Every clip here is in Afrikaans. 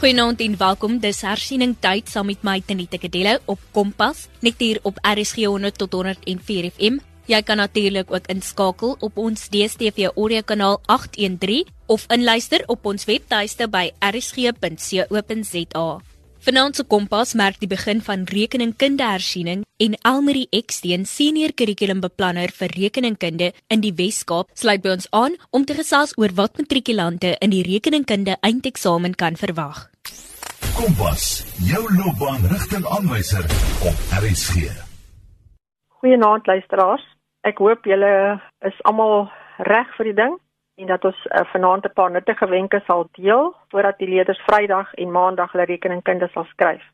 Goeienaand en welkom. Dis hersiening tyd saam met my Tenita Kadelo op Kompas, net hier op RSG 100 tot 104 FM. Jy kan natuurlik ook inskakel op ons DStv audio kanaal 813 of inluister op ons webtuiste by rsg.co.za. Vanaand se Kompas merk die begin van rekeningkunde hersiening en Elmarie Eksteen, senior kurrikulumbeplanner vir rekeningkunde in die Wes-Kaap, sluit by ons aan om te gesels oor wat matrikulante in die rekeningkunde eindeksamen kan verwag. Kompas, jou loopbaanrigtingaanwyser op RSG. Goeienaand luisteraars. Ek hoop julle is almal reg vir die ding en dat ons uh, vanaand 'n paar nuttige wenke sal deel voordat die leerders Vrydag en Maandag hulle rekeningkunde sal skryf.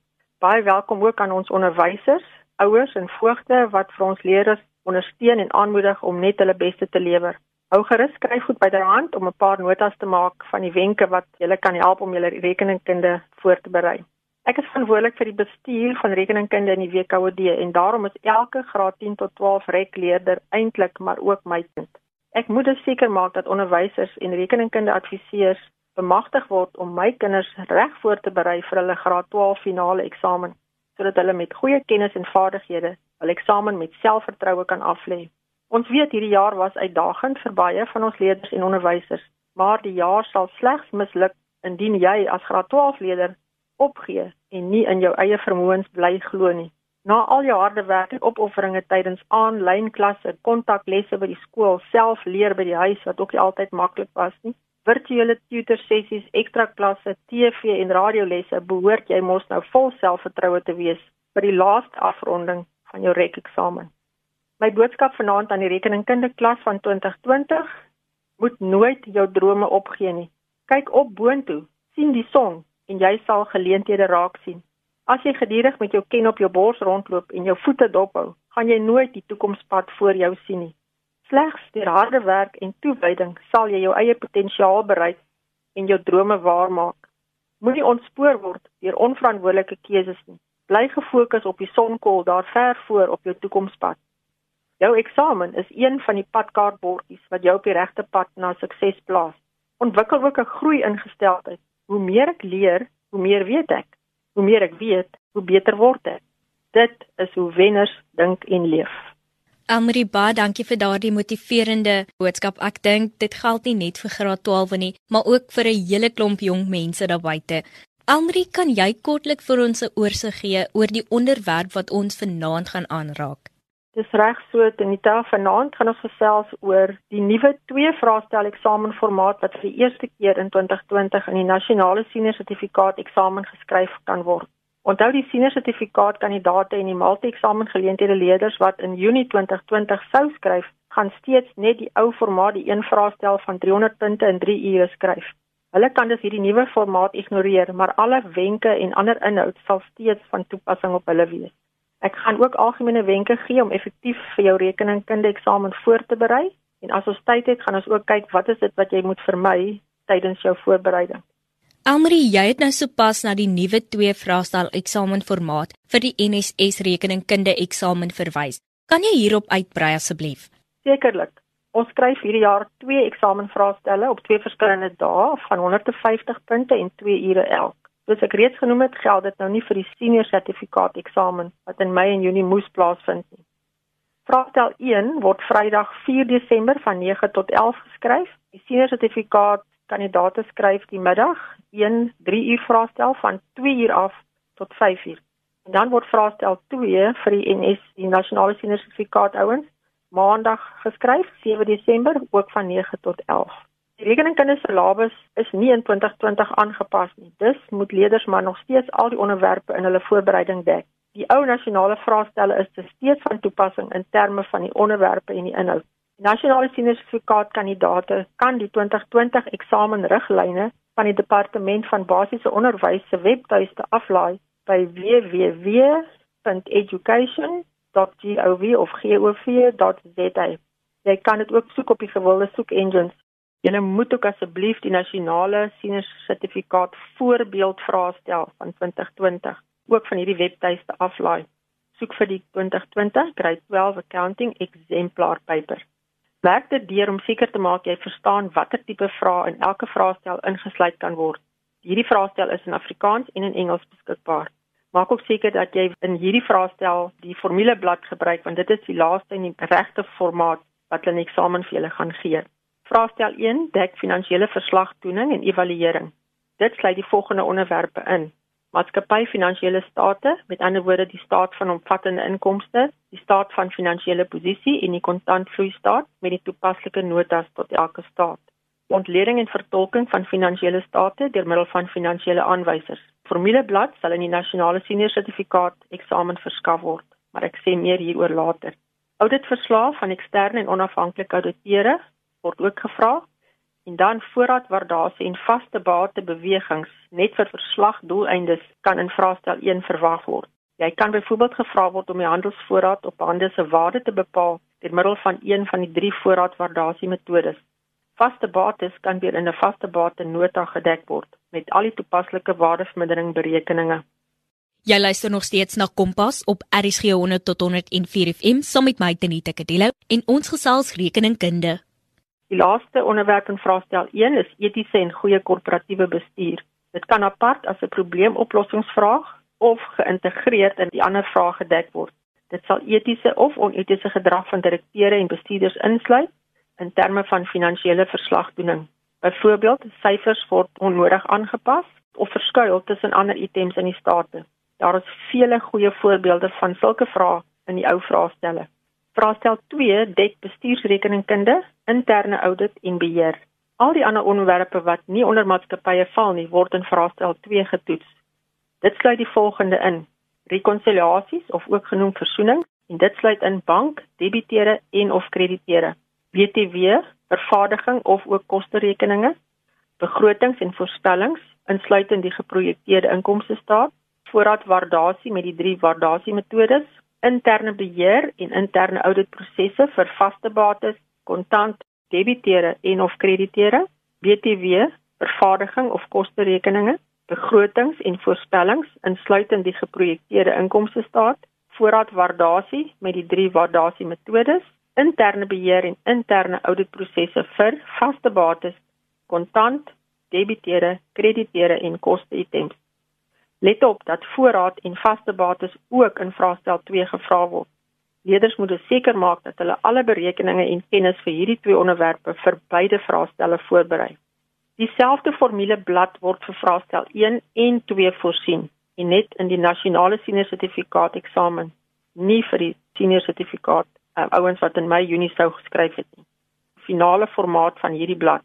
Baie welkom ook aan ons onderwysers, ouers en voogte wat vir ons leerders ondersteun en aanmoedig om net hulle beste te lewer. Hou gerus skryf goed by derhand om 'n paar notas te maak van die wenke wat julle kan help om julle rekeningkunde voor te berei. Ek is verantwoordelik vir die bestuur van rekeningkunde in die WKOD en daarom is elke graad 10 tot 12 rekleerder eintlik maar ook my kind. Ek moet dus seker maak dat onderwysers en rekeningkunde adviseurs bemagtig word om my kinders reg voor te berei vir hulle graad 12 finale eksamen sodat hulle met goeie kennis en vaardighede hul eksamen met selfvertroue kan aflê. Ons weet hierdie jaar was uitdagend vir baie van ons leerders en onderwysers, maar die jaar sal slegs misluk indien jy as graad 12 leerder opgee en nie in jou eie vermoëns bly glo nie. Na al jou harde werk en opofferinge tydens aanlyn klasse, kontaklesse by die skool, self leer by die huis wat ook nie altyd maklik was nie, virtuele tutor sessies, ekstra klasse, TV en radiolesse, behoort jy mos nou vol selfvertroue te wees vir die laaste afronding van jou rekeksamen. My boodskap vanaand aan die rekeningkunde klas van 2020: Moet nooit jou drome opgee nie. Kyk op boontoe, sien die son en jy sal geleenthede raak sien. As jy gedurig met jou ken op jou bors rondloop en jou voete dophou, gaan jy nooit die toekomspad voor jou sien nie. Slegs deur harde werk en toewyding sal jy jou eie potensiaal bereik en jou drome waarmaak. Moenie ontspoor word deur onverantwoordelike keuses nie. Bly gefokus op die sonkol daar ver voor op jou toekomspad. Jou eksamen is een van die padkaartbordjies wat jou op die regte pad na sukses plaas. Ontwikkel ook 'n groei ingesteldheid. Hoe meer ek leer, hoe meer weet ek hoe meer ek weet, hoe beter word ek. Dit is hoe wenners dink en leef. Amri ba, dankie vir daardie motiverende boodskap. Ek dink dit geld nie net vir graad 12 nie, maar ook vir 'n hele klomp jong mense daar buite. Amri, kan jy kortlik vir ons 'n oorsig gee oor die onderwerp wat ons vanaand gaan aanraak? Dis reg so, Tenita, vanaand gaan ons gesels oor die nuwe twee vraestel eksamenformaat wat vir die eerste keer in 2020 in die nasionale senior sertifikaat eksamen geskryf kan word. Onthou die senior sertifikaat kandidaate en die multi-eksamen geleenthede leerders wat in Junie 2020 sou skryf, gaan steeds net die ou formaat, die een vraestel van 300 punte in 3 ure skryf. Hulle kan dus hierdie nuwe formaat ignoreer, maar alle wenke en ander inhoud sal steeds van toepassing op hulle wees. Ek gaan ook algemene wenke gee om effektief vir jou rekeningkunde eksamen voor te berei en as ons tyd het, gaan ons ook kyk wat is dit wat jy moet vermy tydens jou voorbereiding. Amri, jy het nou sopas na die nuwe twee vraestel eksamenformaat vir die NSS rekeningkunde eksamen verwys. Kan jy hierop uitbrei asseblief? Sekerlik. Ons skryf hierdie jaar twee eksamenvraestelle op twee verskillende dae van 150 punte en 2 ure elk. Soos ek reeds genoem het, geld dit nou nie vir die senior sertifikaat eksamen wat in Mei en Junie moes plaasvind nie. Vraestel 1 word Vrydag 4 Desember van 9 tot 11 geskryf. Die senior sertifikaat kandidaate skryf die middag 1 3 uur vraestel van 2 uur af tot 5 uur. En dan word vraestel 2 vir die NS, die nasionale senior sertifikaat ouens, maandag geskryf 7 Desember ook van 9 tot 11. Die rekeningkunde syllabus is nie in 2020 aangepas nie. Dus moet leerders maar nog steeds al die onderwerpe in hulle voorbereiding dek. Die ou nasionale vraestelle is steeds van toepassing in terme van die onderwerpe en die inhoud. Die nasionale sertifikaat kandidaate kan die 2020 eksamenriglyne van die departement van basiese onderwys se webtuiste aflaai by www.education.gov.za. Jy kan dit ook soek op die gewilde soek engines Julle moet ook asseblief die nasionale senior sertifikaat voorbeeld vraestel van 2020 ook van hierdie webtuiste aflaai. Soek vir die 2020 Grade 12 Accounting exemplar paper. Werk dit deur om seker te maak jy verstaan watter tipe vrae in elke vraestel ingesluit kan word. Hierdie vraestel is in Afrikaans en in Engels beskikbaar. Maak ook seker dat jy in hierdie vraestel die formuleblad gebruik want dit is die laaste en die regte formaat wat hulle in eksamen vir julle gaan gee. Vraestel 1 dek finansiële verslagtoening en evaluering. Dit sluit die volgende onderwerpe in: maatskappy finansiële state, met ander woorde die staat van omvattende inkomste, die staat van finansiële posisie en die kontantvloei staat met die toepaslike notas tot elke staat. Ontleding en vertolking van finansiële state deur middel van finansiële aanwysers. Formuleblad sal in die nasionale senior sertifikaat eksamen verskaf word, maar ek sê meer hieroor later. Auditverslae van eksterne en onafhanklike auditeure word ook gevra en dan voorraadwaardasie en vaste bate bewegings net vir verslagdoeleindes kan in vraestel 1 verwag word. Jy kan byvoorbeeld gevra word om die handelsvoorraad op hande se waarde te bepaal deur middel van een van die drie voorraadwaardasie metodes. Vaste bates kan weer in 'n vaste bate nota gedek word met al die toepaslike waardevermindering berekeninge. Jy luister nog steeds na Kompas op RSG 100 tot 104 FM saam met my Tenita Kadelo en ons gesels rekeningkunde. Die laaste onderwerp in vraestel 1 is etiese en goeie korporatiewe bestuur. Dit kan apart as 'n probleemoplossingsvraag of geïntegreerd in die ander vrae gedek word. Dit sal etiese of onetiese gedrag van direkteure en bestuurders insluit in terme van finansiële verslagdoening. Byvoorbeeld, syfers word onnodig aangepas of verskuil tussen ander items in die state. Daar is vele goeie voorbeelde van sulke vrae in die ou vraestelle. Vraestel 2 dek bestuursrekeningkunde, interne audit en beheer. Al die ander onderwerpe wat nie onder maatskappye val nie, word in vraestel 2 getoets. Dit sluit die volgende in: rekonsiliasies of ook genoem versoening en dit sluit in bank, debiteure en of krediteure, BTW, vervaardiging of ook kosterekeninge, begrotings en voorspellings, insluitend die geprojekteerde inkomste staat, voorraadwaardasie met die drie waardasiemetodes, interne beheer en interne auditprosesse vir vaste bates, kontant, debiteure en of krediteure, BTW, vervaardiging of kosterekeninge, begrotings en voorspellings insluitend die geprojekteerde inkomste staat, voorraadwaardasie met die drie waardasiemetodes, interne beheer en interne auditprosesse vir vaste bates, kontant, debiteure, krediteure en koste-items. Let op dat voorraad en vaste bates ook in vraestel 2 gevra word. Leerders moet seker maak dat hulle alle berekeninge en kennis vir hierdie twee onderwerpe vir beide vraestelle voorberei. Dieselfde formuleblad word vir vraestel 1 en 2 voorsien en net in die nasionale senior sertifikaat eksamen, nie vir die senior sertifikaat uh, ouens wat in Mei Junie sou geskryf het nie. Finale formaat van hierdie blad.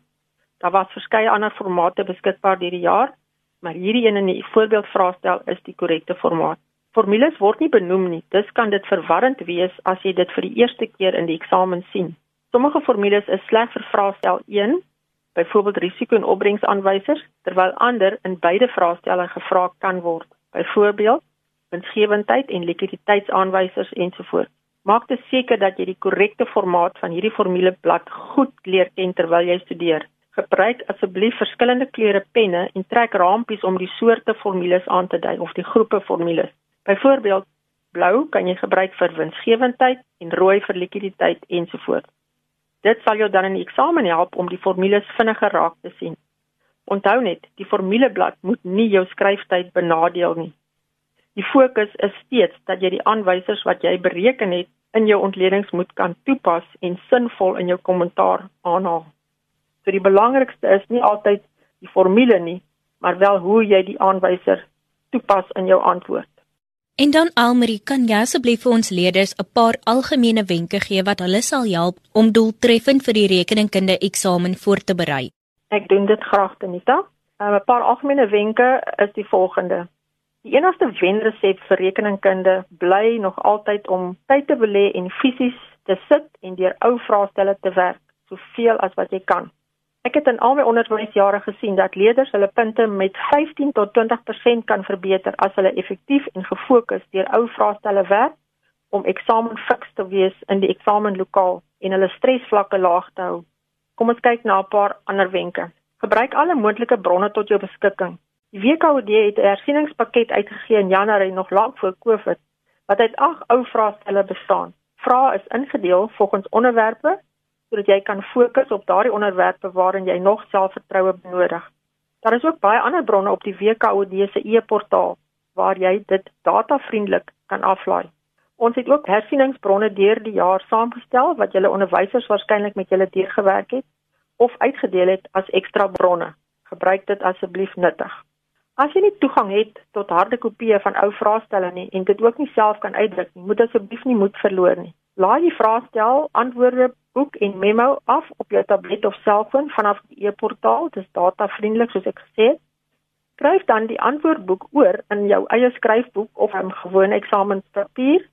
Daar was verskeie ander formate beskikbaar hierdie jaar, maar hierdie een in die voorbeeldvraestel is die korrekte formaat. Formules word nie benoem nie. Dis kan dit verwarrend wees as jy dit vir die eerste keer in die eksamen sien. Sommige formules is slegs vir vraestel 1, byvoorbeeld risiko en opbrengsaanwysers, terwyl ander in beide vraestelle gevra kan word. Byvoorbeeld winsgewendheid en likwiditeitsaanwysers ensovoorts. Maak dit seker dat jy die korrekte formaat van hierdie formuleblad goed leer ken terwyl jy studeer. Gebruik asseblief verskillende kleure penne en trek raampies om die soorte formules aan te dui of die groepe formules. Byvoorbeeld, blou kan jy gebruik vir winsgewendheid en rooi vir likwiditeit ensovoorts. Dit sal jou dan in die eksamen help om die formules vinniger raak te sien. Onthou net, die formuleblad moet nie jou skryftyd benadeel nie. Die fokus is steeds dat jy die aanwysers wat jy bereken het in jou ontledings moet kan toepas en sinvol in jou kommentaar aanhaal. So die belangrikste is nie altyd die formule nie, maar wel hoe jy die aanwyser toepas in jou antwoord. En dan Almarie, kan jy asseblief vir ons leerders 'n paar algemene wenke gee wat hulle sal help om doeltreffend vir die rekeningkunde eksamen voor te berei? Ek doen dit graag, Anita. Um, 'n paar algemene wenke is die volgende. Die enigste wenresep vir rekeningkunde bly nog altyd om tyd te belê en fisies te sit en deur ou vraestelle te werk, soveel as wat jy kan. Ek het in al my onderwysjare gesien dat leerders hulle punte met 15 tot 20% kan verbeter as hulle effektief en gefokus deur ou vraestelle werk om eksamen fiks te wees in die eksamenlokaal en hulle stresvlakke laag te hou. Kom ons kyk na 'n paar ander wenke. Gebruik alle moontlike bronne tot jou beskikking. Die WKOD het 'n hersieningspakket uitgegee in Januarie nog lank voor Covid wat uit ag ou vraestelle bestaan. Vrae is ingedeel volgens onderwerpe sodat jy kan fokus op daardie onderwerpe waarin jy nog selfvertroue benodig. Daar is ook baie ander bronne op die WKOD se e-portaal waar jy dit datavriendelik kan aflaai. Ons het ook hersieningsbronne deur die jaar saamgestel wat julle onderwysers waarskynlik met julle deurgewerk het of uitgedeel het as ekstra bronne. Gebruik dit asseblief nuttig. As jy nie toegang het tot harde kopieë van ou vraestelle nie en dit ook nie self kan uitdruk nie, moet asseblief nie moed verloor nie. Laai die vraestel, antwoorde, boek en memo af op jou tablet of selfoon vanaf die e-portaal. Dit is datavriendelik soos ek gesê het. Skryf dan die antwoordboek oor in jou eie skryfboek of 'n gewone eksamenspapier,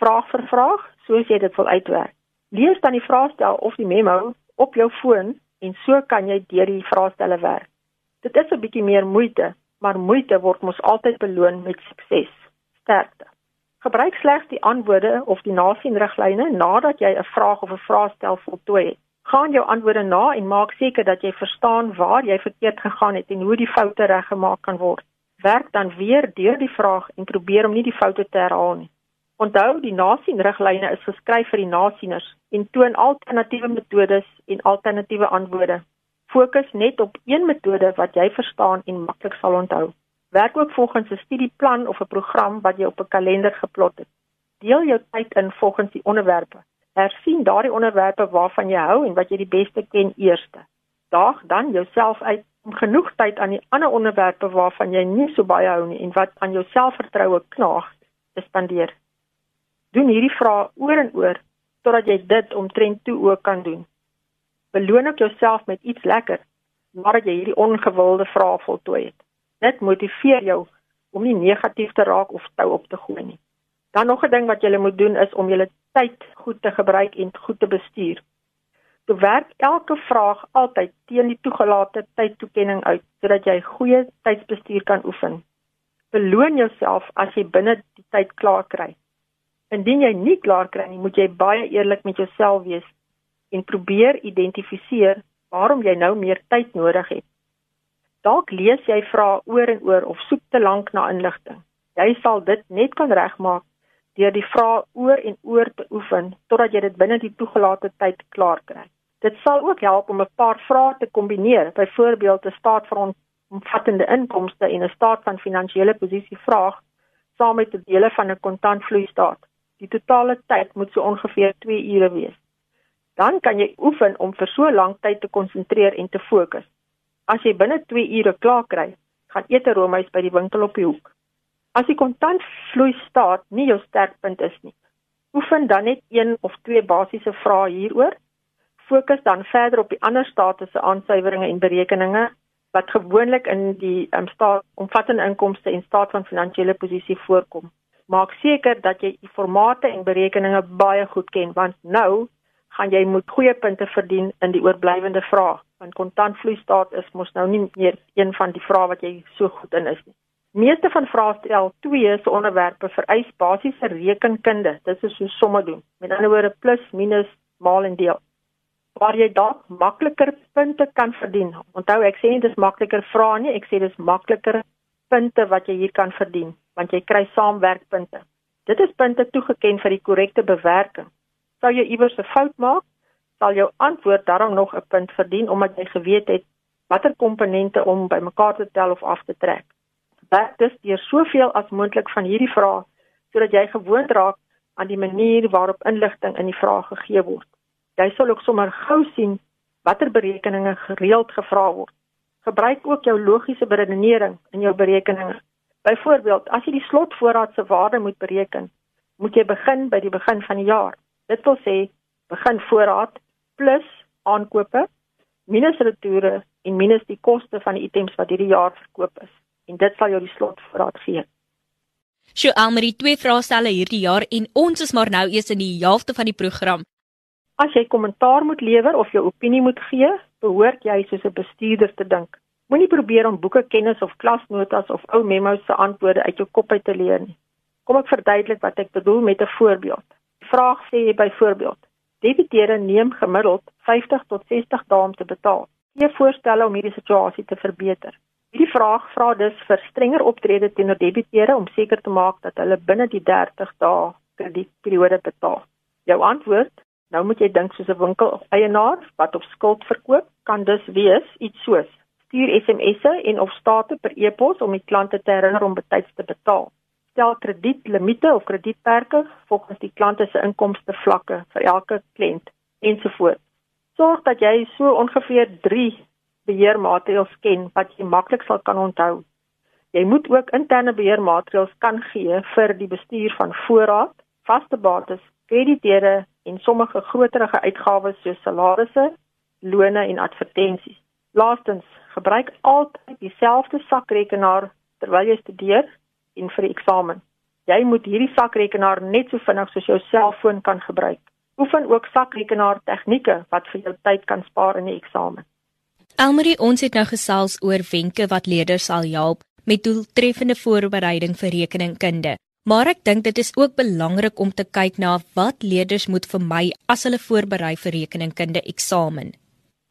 vraag vir vraag, soos jy dit wil uitwerk. Lees dan die vraestel of die memo op jou foon en so kan jy deur die vraestelle werk. Dit is 'n bietjie meer moeite, maar moeite word mos altyd beloon met sukses. Sterkte. Gebruik slegs die antwoorde of die nasienriglyne nadat jy 'n vraag of 'n vraestel voltooi het. Gaan jou antwoorde na en maak seker dat jy verstaan waar jy verkeerd gegaan het en hoe die foute reggemaak kan word. Werk dan weer deur die vraag en probeer om nie die foute te herhaal nie. Onthou, die nasienriglyne is geskryf vir die nasieners en toon alternatiewe metodes en alternatiewe antwoorde. Fokus net op een metode wat jy verstaan en maklik sal onthou. Werk ook volgens 'n studieplan of 'n program wat jy op 'n kalender geplot het. Deel jou tyd in volgens die onderwerpe. Hersien daardie onderwerpe waarvan jy hou en wat jy die beste ken eerste. Daag dan jouself uit om genoeg tyd aan die ander onderwerpe waarvan jy nie so baie hou nie en wat aan jou selfvertroue knaag te spandeer. Doen hierdie vrae oor en oor totdat jy dit omtrent toe ook kan doen. Beloon ook jouself met iets lekker nadat jy hierdie ongewilde vrae voltooi het. Dit motiveer jou om nie negatief te raak of tou op te gooi nie. Dan nog 'n ding wat jy moet doen is om jou tyd goed te gebruik en goed te bestuur. Jy werk elke vraag altyd teen die toegelate tydtoekenning uit sodat jy goeie tydsbestuur kan oefen. Beloon jouself as jy binne die tyd klaar kry. Indien jy nie klaar kry nie, moet jy baie eerlik met jouself wees en probeer identifiseer waarom jy nou meer tyd nodig het. Dalk lees jy vra oor en oor of soek te lank na inligting. Jy sal dit net kan regmaak deur die vrae oor en oor te oefen totdat jy dit binne die toegelate tyd klaar kry. Dit sal ook help om 'n paar vrae te kombineer, byvoorbeeld 'n staat van omvattende inkomste en 'n staat van finansiële posisie vraag saam met 'n dele van 'n kontantvloeistaat. Die totale tyd moet so ongeveer 2 ure wees. Dan kan jy oefen om vir so lank tyd te konsentreer en te fokus. As jy binne 2 ure klaar kry, gaan eet 'n roomys by die winkel op die hoek. As die kontantvloei staat nie jou sterkpunt is nie, oefen dan net een of twee basiese vrae hieroor. Fokus dan verder op die ander state se aansuiweringe en berekeninge wat gewoonlik in die um, staat omvattende inkomste en staat van finansiële posisie voorkom. Maak seker dat jy die formate en berekeninge baie goed ken want nou gaan jy moet goeie punte verdien in die oorblywende vrae want kontantvloeistaat is mos nou nie meer een van die vrae wat jy so goed in is nie. Meeste van vraestel 2 se onderwerpe vereis basiese rekenkunde. Dit is so somme doen. Met ander woorde plus, minus, maal en deel. Waar jy dalk makliker punte kan verdien. Onthou ek sê nie dis makliker vrae nie, ek sê dis makliker punte wat jy hier kan verdien want jy kry saamwerkpunte. Dit is punte toegeken vir die korrekte bewerking. Sou jy iewers 'n fout maak, sal jou antwoord daarom nog 'n punt verdien omdat jy geweet het watter komponente om bymekaar te tel of af te trek. Werk dus deur soveel as moontlik van hierdie vrae sodat jy gewoond raak aan die manier waarop inligting in die vraag gegee word. Jy sal ook sommer gou sien watter berekeninge gereeld gevra word. Gebruik ook jou logiese beredenering in jou berekeninge. Byvoorbeeld, as jy die slotvoorraad se waarde moet bereken, moet jy begin by die begin van die jaar. Dit wil sê begin voorraad plus aankope minus retoure en minus die koste van die items wat hierdie jaar verkoop is. En dit sal jou die slotvoorraad gee. Sjoe, Almarie, twee vraestelle hierdie jaar en ons is maar nou eers in die helfte van die program. As jy kommentaar moet lewer of jou opinie moet gee, behoort jy soos 'n bestuurder te dink. Moenie probeer om boeke kennis of klasnotas of ou memos se antwoorde uit jou kop uit te leer nie. Kom ek verduidelik wat ek bedoel met 'n voorbeeld. Die vraag sê byvoorbeeld: Debiteure neem gemiddeld 50 tot 60 dae om te betaal. Gee voorstelle om hierdie situasie te verbeter. Hierdie vraag vra dus vir strenger optrede teenoor debiteure om seker te maak dat hulle binne die 30 dae kredietperiode betaal. Jou antwoord, nou moet jy dink soos 'n winkeleienaar wat op skuld verkoop, kan dus wees iets soos: Stuur SMS'e en of state per e-pos om die klante te herinner om betyds te betaal. Stel kredietlimite of kredietperke volgens die klante se inkomste vlakke vir elke kliënt ensovoorts. Sorg dat jy so ongeveer 3 beheermaatreëls ken wat jy maklik sal kan onthou. Jy moet ook interne beheermaatreëls kan gee vir die bestuur van voorraad, vaste bates, krediteure en sommige groterige uitgawes soos salarisse, lone en advertensies. Laastens, gebruik altyd dieselfde sakrekenaar terwyl jy studeer en vir die eksamen. Jy moet hierdie sakrekenaar net so vinnig soos jou selfoon kan gebruik. Oefen ook sakrekenaar tegnieke wat vir jou tyd kan spaar in die eksamen. Elmarie, ons het nou gesels oor wenke wat leerders sal help met doeltreffende voorbereiding vir rekeningkunde. Maar ek dink dit is ook belangrik om te kyk na wat leerders moet vermy as hulle voorberei vir rekeningkunde eksamen.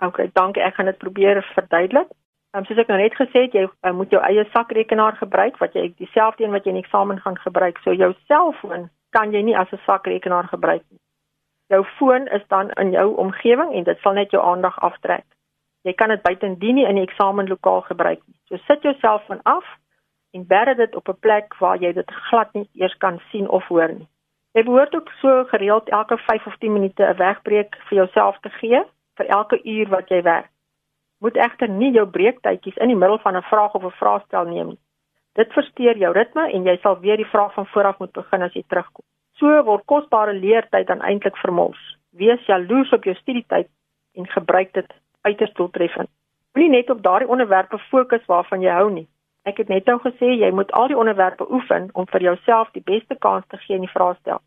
OK, dankie. Ek gaan dit probeer verduidelik. Um, soos ek nou net gesê het, jy uh, moet jou eie sakrekenaar gebruik wat jy dieselfde een wat jy in eksamen gaan gebruik. So jou selfoon kan jy nie as 'n sakrekenaar gebruik nie. Jou foon is dan in jou omgewing en dit sal net jou aandag aftrek. Jy kan dit buitendien nie in die eksamenlokaal gebruik nie. So sit jou selfoon af en berg dit op 'n plek waar jy dit glad nie eers kan sien of hoor nie. Jy behoort ook so gereeld elke 5 of 10 minute 'n wegbreek vir jouself te gee vir elke uur wat jy werk. Moet egter nie jou breektydjies in die middel van 'n vraag of 'n vraestel neem nie. Dit versteur jou ritme en jy sal weer die vraag van voor af moet begin as jy terugkom. So word kosbare leertyd dan eintlik vermors. Wees jaloers op jou studietyd en gebruik dit uiters doeltreffend. Moenie net op daardie onderwerpe fokus waarvan jy hou nie. Ek het net nou gesê jy moet al die onderwerpe oefen om vir jouself die beste kans te gee in die vraestel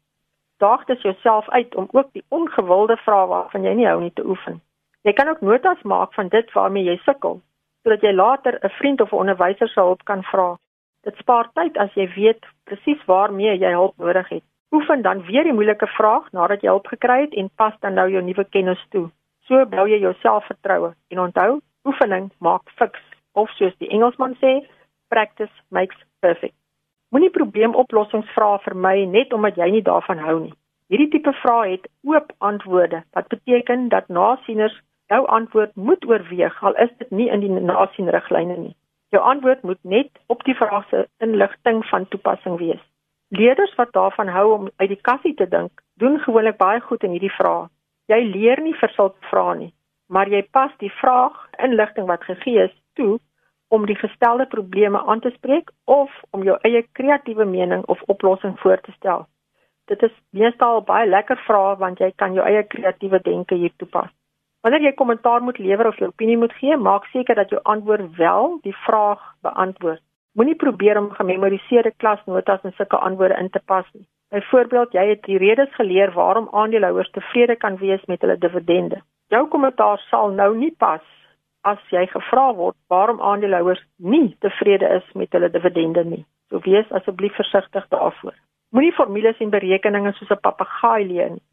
daag dit jouself uit om ook die ongewilde vrae waarvan jy nie hou nie te oefen. Jy kan ook notas maak van dit waarmee jy sukkel, sodat jy later 'n vriend of 'n onderwyser se hulp kan vra. Dit spaar tyd as jy weet presies waarmee jy hulp nodig het. Oefen dan weer die moeilike vraag nadat jy hulp gekry het en pas dan nou jou nuwe kennis toe. So bou jy jou selfvertroue en onthou, oefening maak fiks of soos die Engelsman sê, practice makes perfect. Moenie probleemoplossings vra vir my net omdat jy nie daarvan hou nie. Hierdie tipe vrae het oop antwoorde wat beteken dat nasieners jou antwoord moet oorweeg al is dit nie in die nasienriglyne nie. Jou antwoord moet net op die vraag se inligting van toepassing wees. Leerders wat daarvan hou om uit die kassie te dink, doen gewoonlik baie goed in hierdie vrae. Jy leer nie vir sulke vrae nie, maar jy pas die vraag inligting wat gegee is toe om die gestelde probleme aan te spreek of om jou eie kreatiewe mening of oplossing voor te stel. Dit is meestal baie lekker vrae want jy kan jou eie kreatiewe denke hier toepas. Wanneer jy kommentaar moet lewer of jou opinie moet gee, maak seker dat jou antwoord wel die vraag beantwoord. Moenie probeer om gememoriseerde klasnotas in sulke antwoorde in te pas nie. Byvoorbeeld, jy het die redes geleer waarom aandeelhouers tevrede kan wees met hulle dividende. Jou kommentaar sal nou nie pas as jy gevra word waarom aandeelhouers nie tevrede is met hulle dividende nie. So wees asseblief versigtig daarvoor. Moenie formules en berekeninge soos 'n papegaai leer nie.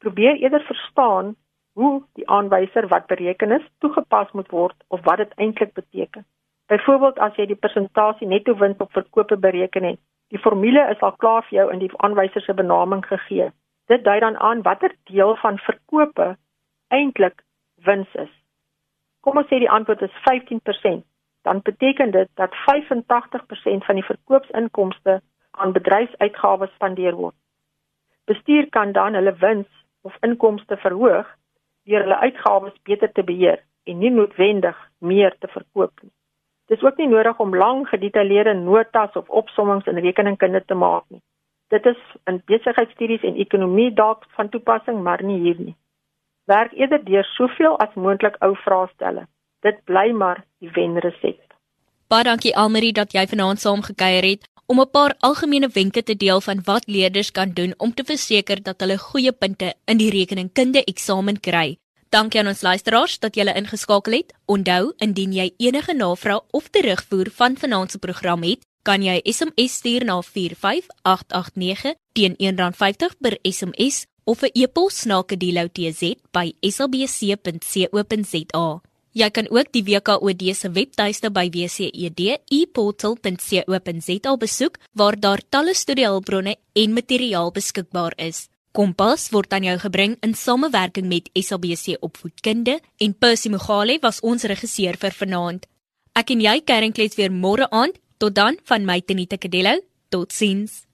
Probeer eerder verstaan hoe die aanwyser wat bereken is toegepas moet word of wat dit eintlik beteken. Byvoorbeeld as jy die persentasie netto wins op verkope bereken het, die formule is al klaar vir jou in die aanwyser se benaming gegee. Dit dui dan aan watter deel van verkope eintlik wins is kom ons sê die antwoord is 15%, dan beteken dit dat 85% van die verkoopsinkomste aan bedryfsuitgawes spandeer word. Bestuur kan dan hulle wins of inkomste verhoog deur hulle uitgawes beter te beheer en nie noodwendig meer te verkoop nie. Dis ook nie nodig om lang gedetailleerde notas of opsommings in rekeningkunde te maak nie. Dit is in besigheidstudies en ekonomie dalk van toepassing, maar nie hier nie werk eerder deur soveel as moontlik ou vraestelle. Dit bly maar die wenresep. Baie dankie Almarie dat jy vanaand saam gekuier het om 'n paar algemene wenke te deel van wat leerders kan doen om te verseker dat hulle goeie punte in die rekeningkunde eksamen kry. Dankie aan ons luisteraars dat julle ingeskakel het. Onthou, indien jy enige navrae of terugvoer van vanaand se program het, kan jy SMS stuur na 45889 teen R1.50 per SMS of 'n e-pos na kedeloutz@slbc.co.za. Jy kan ook die WKOD se webtuiste by wced.eportal.co.za besoek waar daar talle studiehulpbronne en materiaal beskikbaar is. Kompas word aan jou gebring in samewerking met SABC Opvoedkunde en Percy Mogale was ons regisseur vir vanaand. Ek en jy kernklets weer môre aand. Tot dan van my Tenita Kadello. Totsiens.